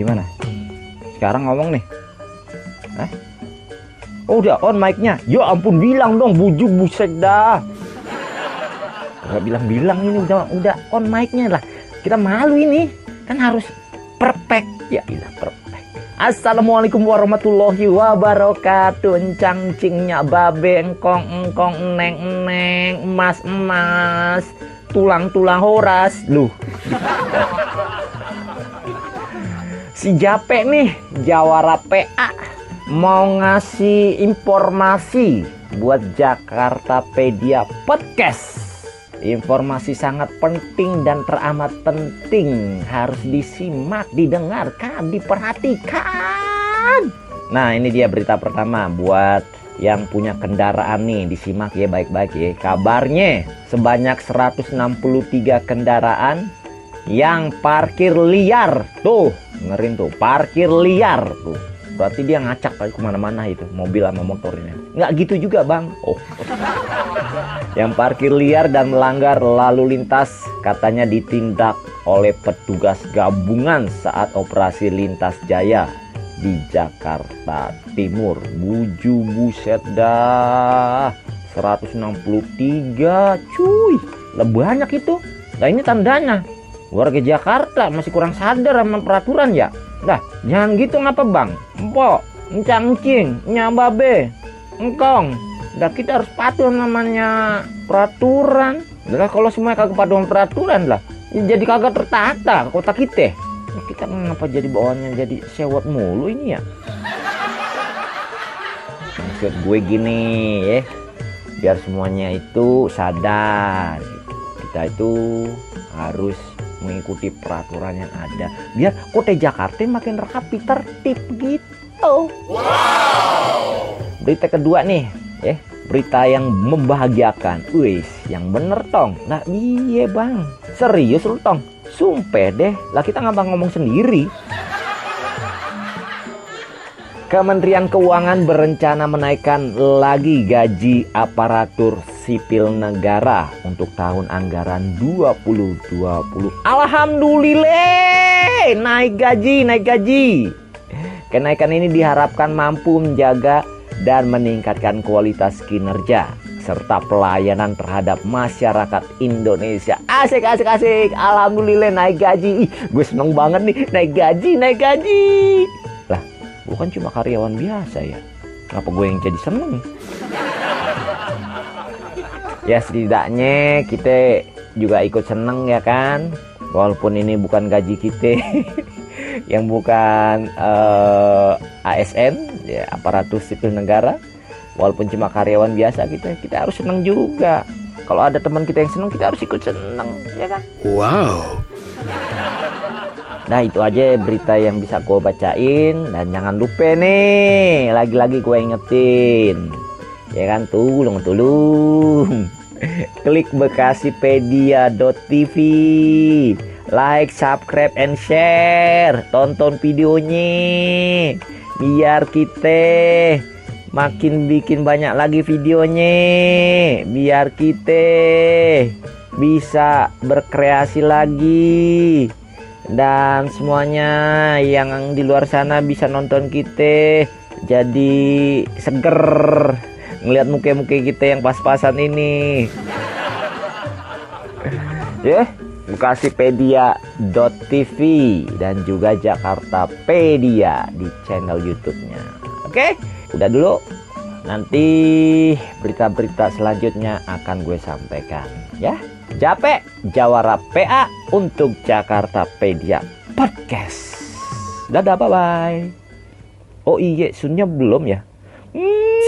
Gimana? Sekarang ngomong nih. Eh? Oh, udah on mic-nya. Ya ampun bilang dong, bujuk buset dah. Gak bilang-bilang ini udah udah on mic-nya lah. Kita malu ini. Kan harus perfect. Ya ilah perfect. Assalamualaikum warahmatullahi wabarakatuh Encang cingnya babe engkong neng neng emas emas tulang tulang horas Luh Si Jape nih Jawara PA Mau ngasih informasi Buat Jakartapedia Podcast. Informasi sangat penting dan teramat penting. Harus disimak, didengarkan, diperhatikan. Nah ini dia berita pertama buat yang punya kendaraan nih. Disimak ya baik-baik ya. Kabarnya sebanyak 163 kendaraan yang parkir liar. Tuh ngerin tuh parkir liar tuh. Berarti dia ngacak kali ke mana-mana itu mobil sama motor ini. Nggak gitu juga bang. Oh. Yang parkir liar dan melanggar lalu lintas katanya ditindak oleh petugas gabungan saat operasi lintas jaya di Jakarta Timur. Buju buset dah. 163 cuy. Lebih banyak itu. Nah ini tandanya warga Jakarta masih kurang sadar sama peraturan ya? Dah jangan gitu ngapa bang? Empok encangcing nyababe engkong. Dah kita harus patuh namanya peraturan. Dah kalau semuanya kagak patuh peraturan lah jadi kagak tertata kota kita. Kita kenapa jadi bawaannya jadi sewot mulu ini ya? Maksud gue gini ya biar semuanya itu sadar. Kita itu harus mengikuti peraturan yang ada. Biar kota Jakarta makin rapi tertib gitu. Wow. berita kedua nih ya. Berita yang membahagiakan. Wis yang bener tong. Nah iya bang. Serius lu tong? Sumpah deh, lah kita ngapa ngomong sendiri. Kementerian Keuangan berencana menaikkan lagi gaji aparatur sipil negara untuk tahun anggaran 2020. Alhamdulillah, naik gaji, naik gaji. Kenaikan ini diharapkan mampu menjaga dan meningkatkan kualitas kinerja serta pelayanan terhadap masyarakat Indonesia. Asik, asik, asik. Alhamdulillah naik gaji. Ih, gue seneng banget nih naik gaji, naik gaji. Lah, bukan cuma karyawan biasa ya. Kenapa gue yang jadi seneng? ya setidaknya kita juga ikut seneng ya kan. Walaupun ini bukan gaji kita. yang bukan uh, ASN, ya aparatur sipil negara walaupun cuma karyawan biasa kita kita harus senang juga kalau ada teman kita yang senang kita harus ikut senang ya kan wow nah itu aja berita yang bisa gue bacain. Dan jangan lupa nih lagi-lagi gue ingetin. Ya kan tulung tulung klik bekasipedia.tv like subscribe and share. Tonton videonya. Biar kita makin bikin banyak lagi videonya. Biar kita bisa berkreasi lagi dan semuanya yang di luar sana bisa nonton kita jadi seger ngelihat muka-muka kita yang pas-pasan ini ya yeah. Bekasipedia.tv dan juga Jakartapedia di channel YouTube-nya. Oke? Okay? udah dulu nanti berita-berita selanjutnya akan gue sampaikan ya Jape Jawara PA untuk Jakarta Pedia Podcast. Dadah bye bye oh iya sunnya belum ya? Hmm,